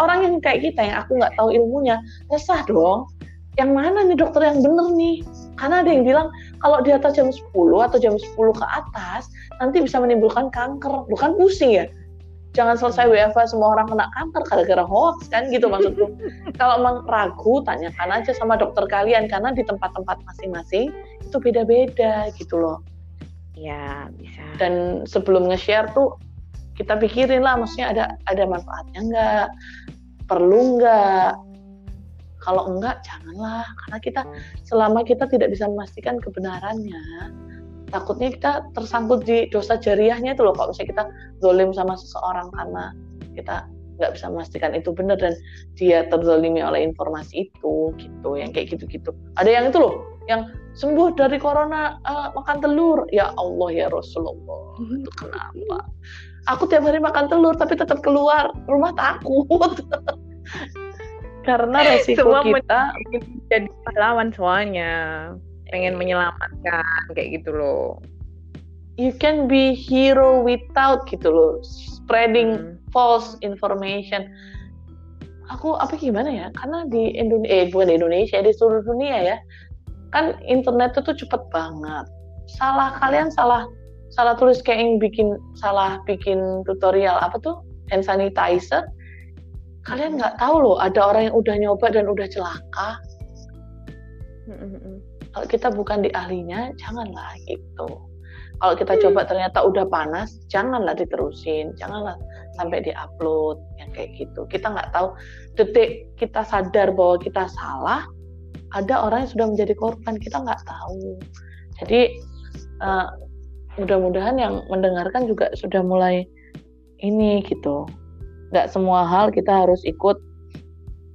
orang yang kayak kita yang aku nggak tahu ilmunya, resah dong. Yang mana nih dokter yang bener nih? Karena ada yang bilang kalau di atas jam 10 atau jam 10 ke atas nanti bisa menimbulkan kanker. Bukan pusing ya? Jangan selesai WFH semua orang kena kanker gara-gara hoax kan gitu maksudku. [LAUGHS] Kalau emang ragu tanyakan aja sama dokter kalian karena di tempat-tempat masing-masing itu beda-beda gitu loh. Ya bisa. Dan sebelum nge-share tuh kita pikirin lah maksudnya ada ada manfaatnya nggak, perlu nggak. Kalau enggak janganlah karena kita selama kita tidak bisa memastikan kebenarannya takutnya kita tersangkut di dosa jariahnya itu loh kalau misalnya kita zolim sama seseorang karena kita nggak bisa memastikan itu benar dan dia terzolimi oleh informasi itu gitu yang kayak gitu-gitu. Ada yang itu loh yang sembuh dari corona uh, makan telur. Ya Allah ya Rasulullah. Itu kenapa? Aku tiap hari makan telur tapi tetap keluar. Rumah takut. [LAUGHS] Karena resiko Semua kita jadi pahlawan soalnya pengen menyelamatkan kayak gitu loh. You can be hero without gitu loh spreading hmm. false information. Aku apa gimana ya? Karena di Indonesia eh bukan di Indonesia di seluruh dunia ya kan internet itu tuh cepet banget. Salah kalian salah salah tulis kayak yang bikin salah bikin tutorial apa tuh? Hand sanitizer. Kalian nggak tahu loh ada orang yang udah nyoba dan udah celaka. Hmm, hmm, hmm kalau kita bukan di ahlinya janganlah gitu. Kalau kita coba ternyata udah panas janganlah diterusin janganlah sampai diupload yang kayak gitu. Kita nggak tahu detik kita sadar bahwa kita salah ada orang yang sudah menjadi korban kita nggak tahu. Jadi uh, mudah-mudahan yang mendengarkan juga sudah mulai ini gitu. Nggak semua hal kita harus ikut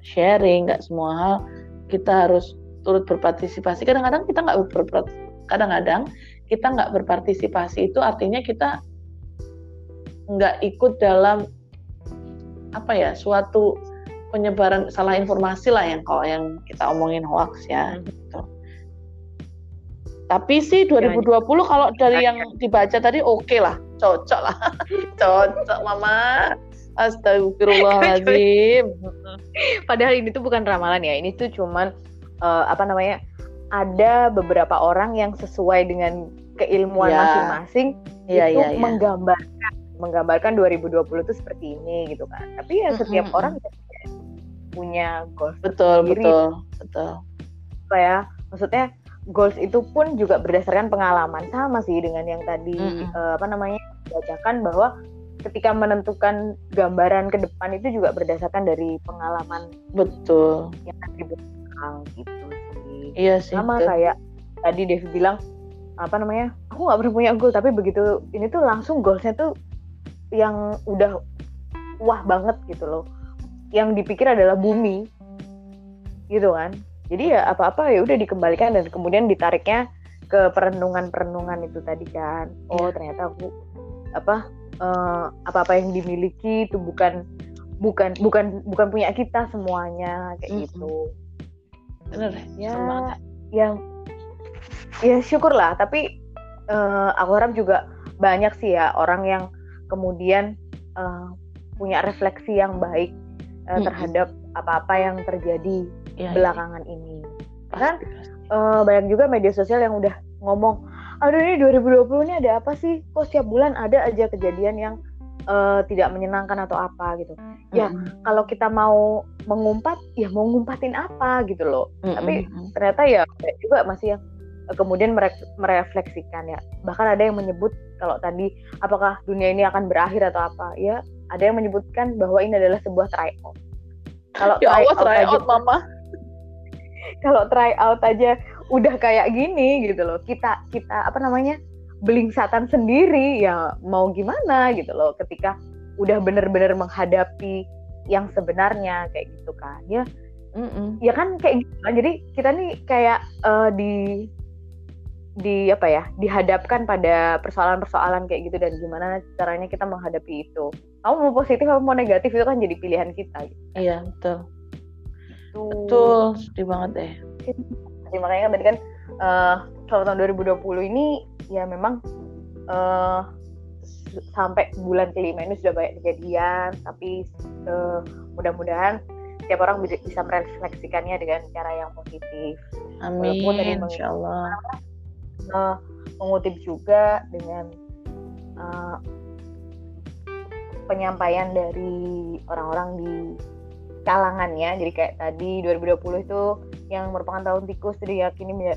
sharing nggak semua hal kita harus turut berpartisipasi kadang-kadang kita nggak kadang-kadang kita nggak berpartisipasi itu artinya kita nggak ikut dalam apa ya suatu penyebaran salah informasi lah yang kalau yang kita omongin hoax ya hmm. gitu. Tapi sih 2020 kalau dari yang dibaca tadi oke okay lah, cocok lah, [LAUGHS] cocok mama. Astagfirullahaladzim. [LAUGHS] Padahal ini tuh bukan ramalan ya, ini tuh cuman uh, apa namanya? Ada beberapa orang yang sesuai dengan keilmuan ya. masing-masing ya, itu ya, ya. menggambarkan menggambarkan 2020 itu seperti ini gitu kan. Tapi ya setiap mm -hmm. orang punya goals betul sendiri. betul betul apa ya maksudnya goals itu pun juga berdasarkan pengalaman sama sih dengan yang tadi mm -hmm. uh, apa namanya bacakan bahwa ketika menentukan gambaran ke depan itu juga berdasarkan dari pengalaman betul yang belakang gitu sih iya sih sama betul. kayak tadi Devi bilang apa namanya aku nggak pernah punya goal tapi begitu ini tuh langsung goalsnya tuh yang udah wah banget gitu loh yang dipikir adalah bumi gitu kan jadi ya apa-apa ya udah dikembalikan dan kemudian ditariknya ke perenungan-perenungan itu tadi kan oh yeah. ternyata aku apa uh, apa-apa yang dimiliki itu bukan bukan bukan bukan punya kita semuanya kayak mm -hmm. gitu bener ya yang ya syukurlah tapi uh, aku harap juga banyak sih ya orang yang kemudian uh, punya refleksi yang baik uh, terhadap apa-apa yang terjadi ya, belakangan ya. ini. Kan uh, banyak juga media sosial yang udah ngomong, aduh ini 2020 ini ada apa sih? Kok setiap bulan ada aja kejadian yang uh, tidak menyenangkan atau apa gitu. Mm-hmm. Ya kalau kita mau mengumpat, ya mau ngumpatin apa gitu loh. Mm-hmm. Tapi ternyata ya juga masih yang kemudian merefleksikan ya. Bahkan ada yang menyebut kalau tadi apakah dunia ini akan berakhir atau apa? Ya ada yang menyebutkan bahwa ini adalah sebuah try out. Kalau ya try, out, try out, aja, mama. [LAUGHS] Kalau try out aja udah kayak gini gitu loh. Kita kita apa namanya? Belingsatan sendiri ya mau gimana gitu loh ketika udah bener-bener menghadapi yang sebenarnya kayak gitu kan ya. Mm -mm. ya kan kayak gitu kan. Jadi kita nih kayak uh, di di apa ya dihadapkan pada persoalan-persoalan kayak gitu dan gimana caranya kita menghadapi itu. Kamu mau positif atau mau negatif itu kan jadi pilihan kita gitu. iya betul. Itu betul sedih banget deh. Jadi makanya kan tadi kan uh, kalau tahun 2020 ini ya memang uh, sampai bulan kelima ini sudah banyak kejadian tapi uh, mudah-mudahan setiap orang bisa merefleksikannya dengan cara yang positif. Amin. Walaupun tadi Insya Allah uh, mengutip juga dengan uh, penyampaian dari orang-orang di kalangannya jadi kayak tadi 2020 itu yang merupakan tahun tikus diyakini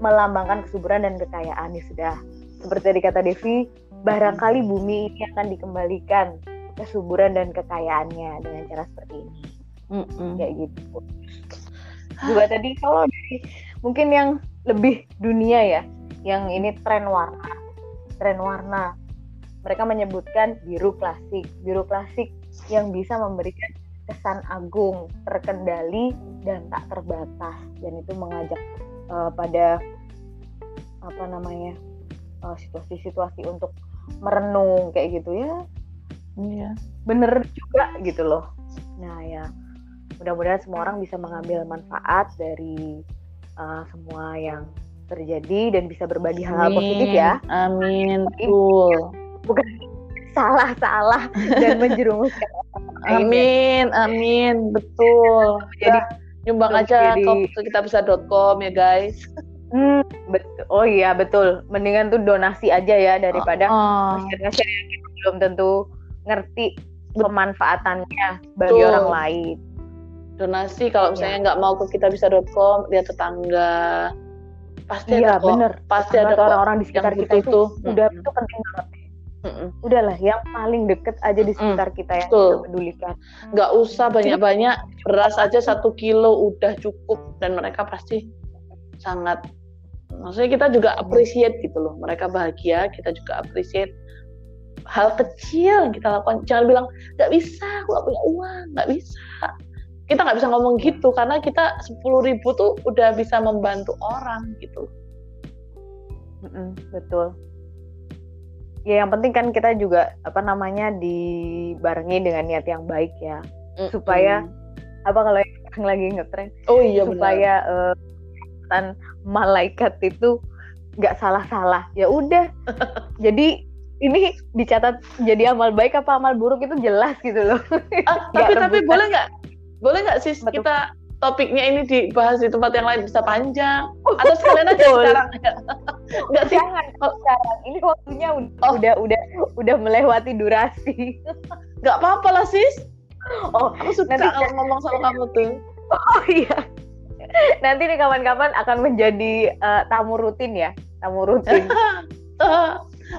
melambangkan kesuburan dan kekayaan. Ya sudah seperti tadi kata Devi barangkali bumi ini akan dikembalikan kesuburan dan kekayaannya dengan cara seperti ini. Mm -mm. kayak gitu. Juga tadi kalau dari mungkin yang lebih dunia ya yang ini tren warna tren warna. Mereka menyebutkan biru klasik. Biru klasik yang bisa memberikan kesan agung terkendali dan tak terbatas. Dan itu mengajak uh, pada apa namanya uh, situasi-situasi untuk merenung kayak gitu ya iya bener juga gitu loh nah ya mudah-mudahan semua orang bisa mengambil manfaat dari uh, semua yang terjadi dan bisa berbagi hal-hal positif ya. Amin. Betul. Bukan [LAUGHS] salah-salah dan menjerumuskan. amin, amin, betul. Jadi nyumbang aja jadi... ke kita bisa.com ya guys. Hmm, betul. Oh iya betul. Mendingan tuh donasi aja ya daripada oh, oh. share-share yang kita belum tentu ngerti pemanfaatannya bagi betul. orang lain. Donasi kalau misalnya nggak ya. mau ke kita bisa.com lihat tetangga pasti iya, ada kok. bener pasti ada orang-orang di sekitar kita itu, itu udah hmm. itu penting banget mm udahlah yang paling deket aja di sekitar mm kita yang Betul. kita pedulikan. Nggak usah banyak-banyak beras aja satu kilo udah cukup. Dan mereka pasti sangat maksudnya kita juga appreciate gitu loh. Mereka bahagia kita juga appreciate hal kecil yang kita lakukan. Jangan bilang nggak bisa aku nggak punya uang. Nggak bisa. Kita nggak bisa ngomong gitu karena kita sepuluh ribu tuh udah bisa membantu orang gitu. Mm-mm, betul ya yang penting kan kita juga apa namanya dibarengi dengan niat yang baik ya. Mm-hmm. supaya apa kalau yang lagi ngetren oh iya supaya uh, malaikat itu nggak salah-salah. Ya udah. [LAUGHS] Jadi ini dicatat jadi amal baik apa amal buruk itu jelas gitu loh. Ah, [LAUGHS] tapi tapi boleh nggak? Boleh nggak sih kita topiknya ini dibahas di tempat yang lain bisa panjang. Atau sekalian aja sekarang. [LAUGHS] Nggak sih? Jangan sekarang. Ini waktunya udah, oh. udah udah udah melewati durasi. [LAUGHS] Nggak apa-apa lah sis. Oh aku suka nanti, ngomong sama kamu tuh. [LAUGHS] Oh iya. Nanti nih kawan-kawan akan menjadi uh, tamu rutin ya. Tamu rutin.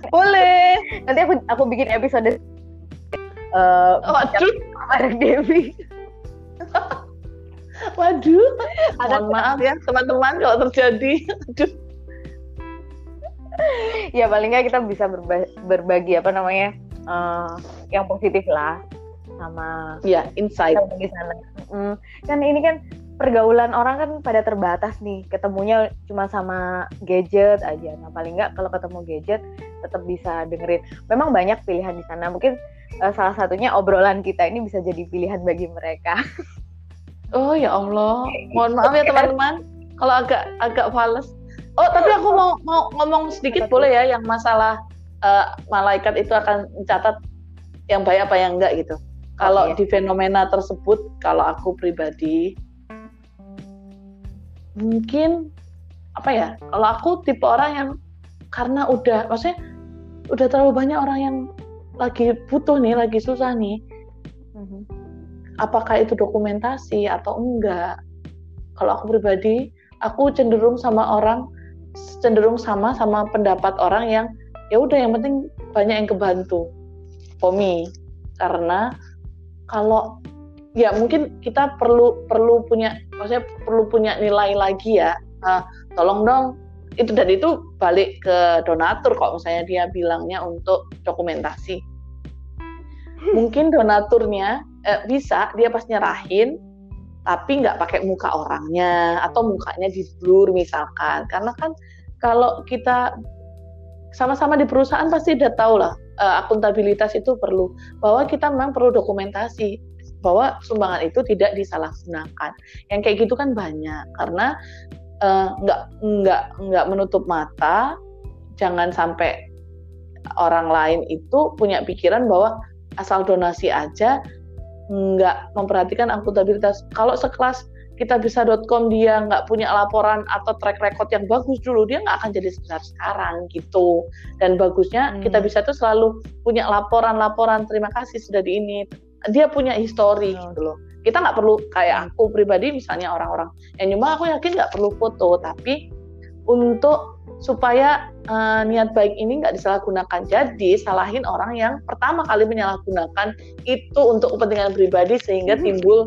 Boleh. Nanti aku aku bikin episode uh, waduh. bareng Devi waduh. Mohon maaf ya teman-teman kalau terjadi. Aduh. Ya paling nggak kita bisa berba berbagi apa namanya uh, yang positif lah sama ya insight. di sana. Mm, kan ini kan pergaulan orang kan pada terbatas nih. Ketemunya cuma sama gadget aja. Nah paling nggak kalau ketemu gadget tetap bisa dengerin. Memang banyak pilihan di sana. Mungkin uh, salah satunya obrolan kita ini bisa jadi pilihan bagi mereka [LAUGHS] oh ya Allah. Mohon maaf ya teman-teman. Kalau agak agak fals. Oh tapi aku mau mau ngomong sedikit boleh ya yang masalah uh, malaikat itu akan mencatat yang baik apa yang enggak gitu. Kalau okay. di fenomena tersebut kalau aku pribadi mungkin apa ya kalau aku tipe orang yang karena udah maksudnya udah terlalu banyak orang yang lagi butuh nih lagi susah nih mm-hmm. Apakah itu dokumentasi atau enggak. Kalau aku pribadi aku cenderung sama orang cenderung sama sama pendapat orang yang ya udah yang penting banyak yang kebantu. Pomi karena kalau ya mungkin kita perlu perlu punya maksudnya perlu punya nilai lagi ya. Uh, tolong dong. Itu dan itu balik ke donatur kok misalnya dia bilangnya untuk dokumentasi. [LAUGHS] Mungkin donaturnya eh, bisa dia pas nyerahin tapi nggak pakai muka orangnya atau mukanya di blur misalkan karena kan kalau kita sama-sama di perusahaan pasti udah tahu lah uh, akuntabilitas itu perlu bahwa kita memang perlu dokumentasi bahwa sumbangan itu tidak disalahgunakan. Yang kayak gitu kan banyak karena uh, nggak nggak nggak menutup mata, jangan sampai orang lain itu punya pikiran bahwa asal donasi aja nggak memperhatikan akuntabilitas. Kalau sekelas kita bisa.com dia nggak punya laporan atau track record yang bagus dulu dia nggak akan jadi sebesar sekarang gitu dan bagusnya hmm. kita bisa tuh selalu punya laporan-laporan terima kasih sudah di ini dia punya histori hmm. gitu loh kita nggak perlu kayak hmm. aku pribadi misalnya orang-orang yang cuma aku yakin nggak perlu foto tapi untuk supaya uh, niat baik ini nggak disalahgunakan. Jadi salahin orang yang pertama kali menyalahgunakan itu untuk kepentingan pribadi sehingga hmm. timbul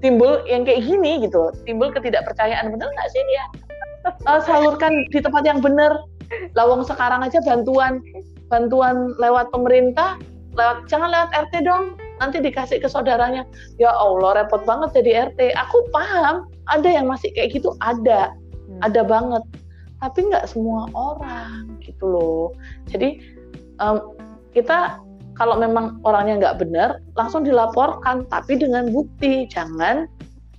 timbul yang kayak gini gitu timbul ketidakpercayaan. Bener nggak sih dia uh, salurkan di tempat yang bener. Lawang sekarang aja bantuan bantuan lewat pemerintah lewat jangan lewat RT dong. Nanti dikasih ke saudaranya. Ya Allah repot banget jadi RT aku paham ada yang masih kayak gitu ada. Hmm. ada banget tapi nggak semua orang gitu loh. Jadi um, kita kalau memang orangnya nggak benar langsung dilaporkan tapi dengan bukti. Jangan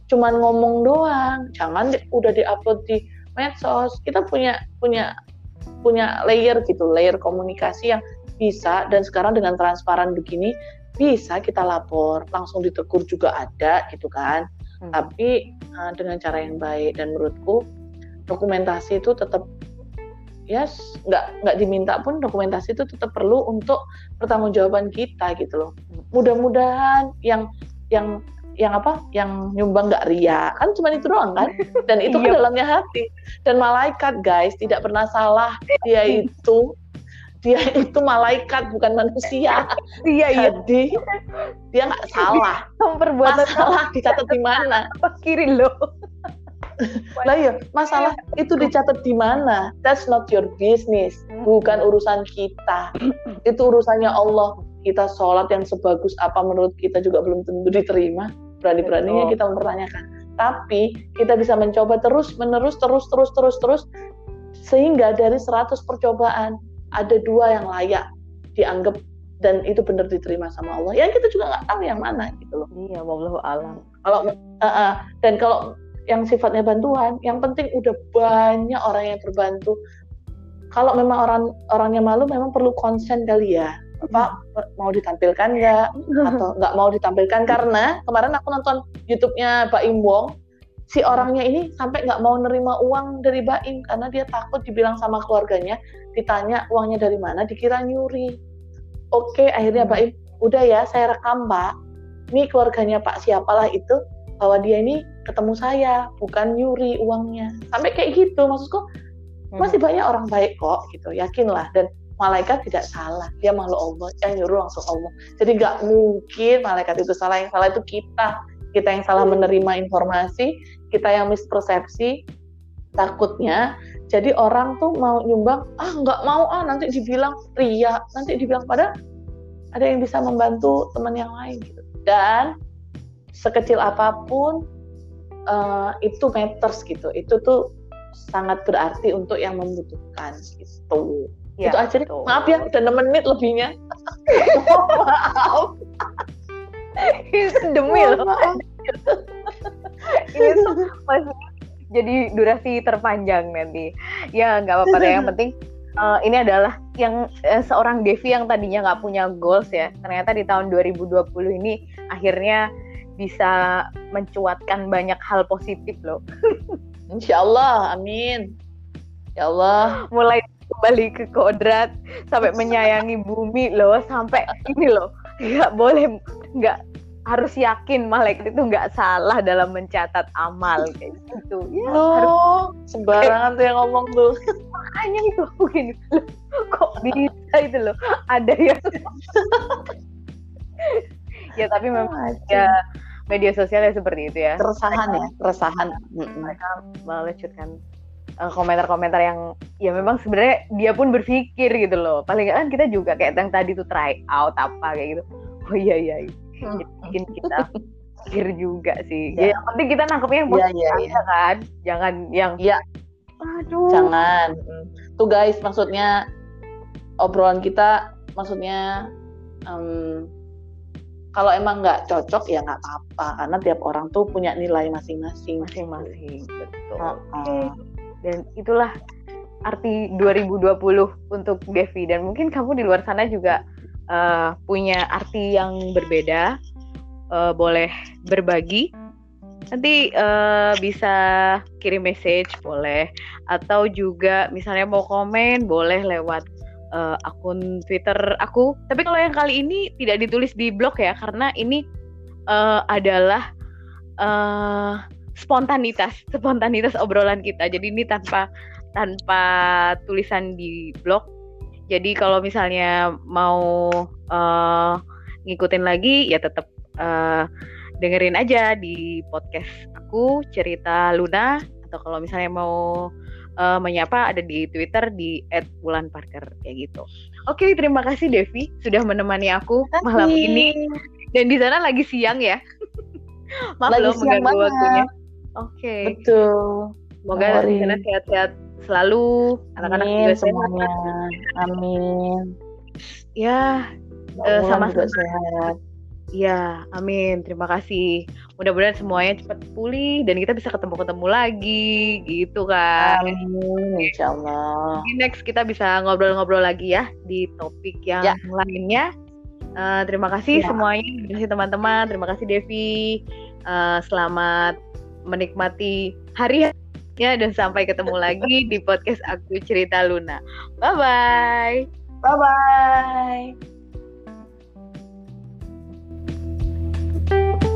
cuman ngomong doang. Jangan di, udah diupload di medsos. Kita punya punya punya layer gitu layer komunikasi yang bisa. Dan sekarang dengan transparan begini bisa kita lapor. Langsung ditegur juga ada gitu kan. Hmm. tapi uh, dengan cara yang baik. Dan menurutku dokumentasi itu tetap ya yes, nggak nggak diminta pun dokumentasi itu tetap perlu untuk pertanggungjawaban kita gitu loh mudah-mudahan yang yang yang apa yang nyumbang nggak ria kan cuma itu doang kan [LAUGHS] dan itu kan iya. dalamnya hati dan malaikat guys tidak pernah salah dia itu dia itu malaikat bukan manusia. [LAUGHS] Iya iya. Jadi dia nggak salah. Perbuatan salah dicatat di mana? Kiri lo. Lah ya masalah itu dicatat di mana? That's not your business. Bukan urusan kita. [CLEARS THROAT] Itu urusannya Allah. Kita sholat yang sebagus apa menurut kita juga belum tentu diterima. Berani-beraninya kita mempertanyakan. Tapi kita bisa mencoba terus menerus terus terus terus terus sehingga dari 100 percobaan ada dua yang layak dianggap dan itu benar diterima sama Allah. Yang kita juga nggak tahu yang mana gitu loh. Iya, wallahu alam. Kalau uh, uh, dan kalau yang sifatnya bantuan, yang penting udah banyak orang yang terbantu. Kalau memang orang orangnya malu, memang perlu konsen kali ya. Apa mau ditampilkan nggak? Atau nggak mau ditampilkan? Karena kemarin aku nonton YouTube-nya Mbak Imbong si orangnya ini sampai nggak mau nerima uang dari Baim karena dia takut dibilang sama keluarganya ditanya uangnya dari mana dikira nyuri. Oke akhirnya Mbak Im udah ya saya rekam Mbak ini keluarganya Pak siapalah itu bahwa dia ini ketemu saya bukan nyuri uangnya. Sampai kayak gitu maksudku hmm. masih banyak orang baik kok gitu. Yakinlah. Dan malaikat tidak salah. Dia makhluk Allah yang nyuruh langsung Allah. Jadi nggak mungkin malaikat itu salah. Yang salah itu kita. Kita yang salah hmm. menerima informasi kita yang mispersepsi takutnya. Jadi orang tuh mau nyumbang ah nggak mau ah nanti dibilang ria. Nanti dibilang pada ada yang bisa membantu teman yang lain gitu. Dan sekecil apa pun uh, itu matters gitu. Itu tuh sangat berarti untuk yang membutuhkan gitu. Ya, itu aja nih maaf ya udah 6 menit lebihnya. Maaf demi loh. ini tuh masih jadi durasi terpanjang nanti. Ya nggak apa-apa deh. Yang penting uh, ini adalah yang uh, seorang Devi yang tadinya nggak punya goals ya. Ternyata di tahun 2020 ini akhirnya bisa mencuatkan banyak hal positif loh. [LAUGHS] Insya Allah, amin. Ya Allah. Mulai kembali ke kodrat sampai [LAUGHS] menyayangi bumi loh sampai ini loh nggak boleh nggak harus yakin malaikat itu nggak salah dalam mencatat amal kayak gitu. Ya, Loh, harus... sembarangan tuh yang ngomong tuh. [LAUGHS] Makanya itu mungkin kok bisa itu loh. Ada ya. Ya tapi memang ya media sosial ya seperti itu ya. Keresahan ya, keresahan. Mereka melecutkan eh, komentar-komentar yang ya memang sebenarnya dia pun berpikir gitu loh. Paling kan kita juga kayak yang tadi tuh try out apa kayak gitu. Oh iya iya. iya bikin kita pikir juga sih. Ya. ya yang penting kita nangkepnya yang positif ya, ya, ya. kan, jangan yang ya. Aduh. Jangan. Tuh guys, maksudnya obrolan kita maksudnya um, kalau emang nggak cocok ya nggak apa-apa. Karena tiap orang tuh punya nilai masing-masing. Masing-masing. Betul. Uh -uh. dan itulah arti 2020 untuk Devi. Dan mungkin kamu di luar sana juga uh, punya arti yang berbeda, uh, boleh berbagi. Nanti uh, bisa kirim message boleh, atau juga misalnya mau komen boleh lewat uh, akun Twitter aku. Tapi kalau yang kali ini tidak ditulis di blog ya, karena ini uh, adalah uh, spontanitas, [LAUGHS] spontanitas obrolan kita. Jadi ini tanpa tanpa tulisan di blog jadi kalau misalnya mau uh, ngikutin lagi ya tetap uh, dengerin aja di podcast aku cerita Luna atau kalau misalnya mau uh, menyapa ada di Twitter di @wulanparker kayak gitu. Oke, terima kasih Devi sudah menemani aku malam ini. Dan di sana lagi siang ya. [LAUGHS] Maaf lagi loh mengganggu waktunya. Oke. Betul. Semoga di sana sehat-sehat selalu anak-anak juga semuanya amin ya uh, sama juga sehat Ya, amin. Terima kasih. Mudah-mudahan semuanya cepat pulih dan kita bisa ketemu-ketemu lagi, gitu kan. Amin, insya Allah. next kita bisa ngobrol-ngobrol lagi ya di topik yang ya. lainnya. Uh, terima kasih ya. semuanya. Terima kasih teman-teman. Terima kasih Devi. Uh, selamat menikmati hari Ya dan sampai ketemu [LAUGHS] lagi di podcast aku cerita Luna. Bye bye. Bye bye. you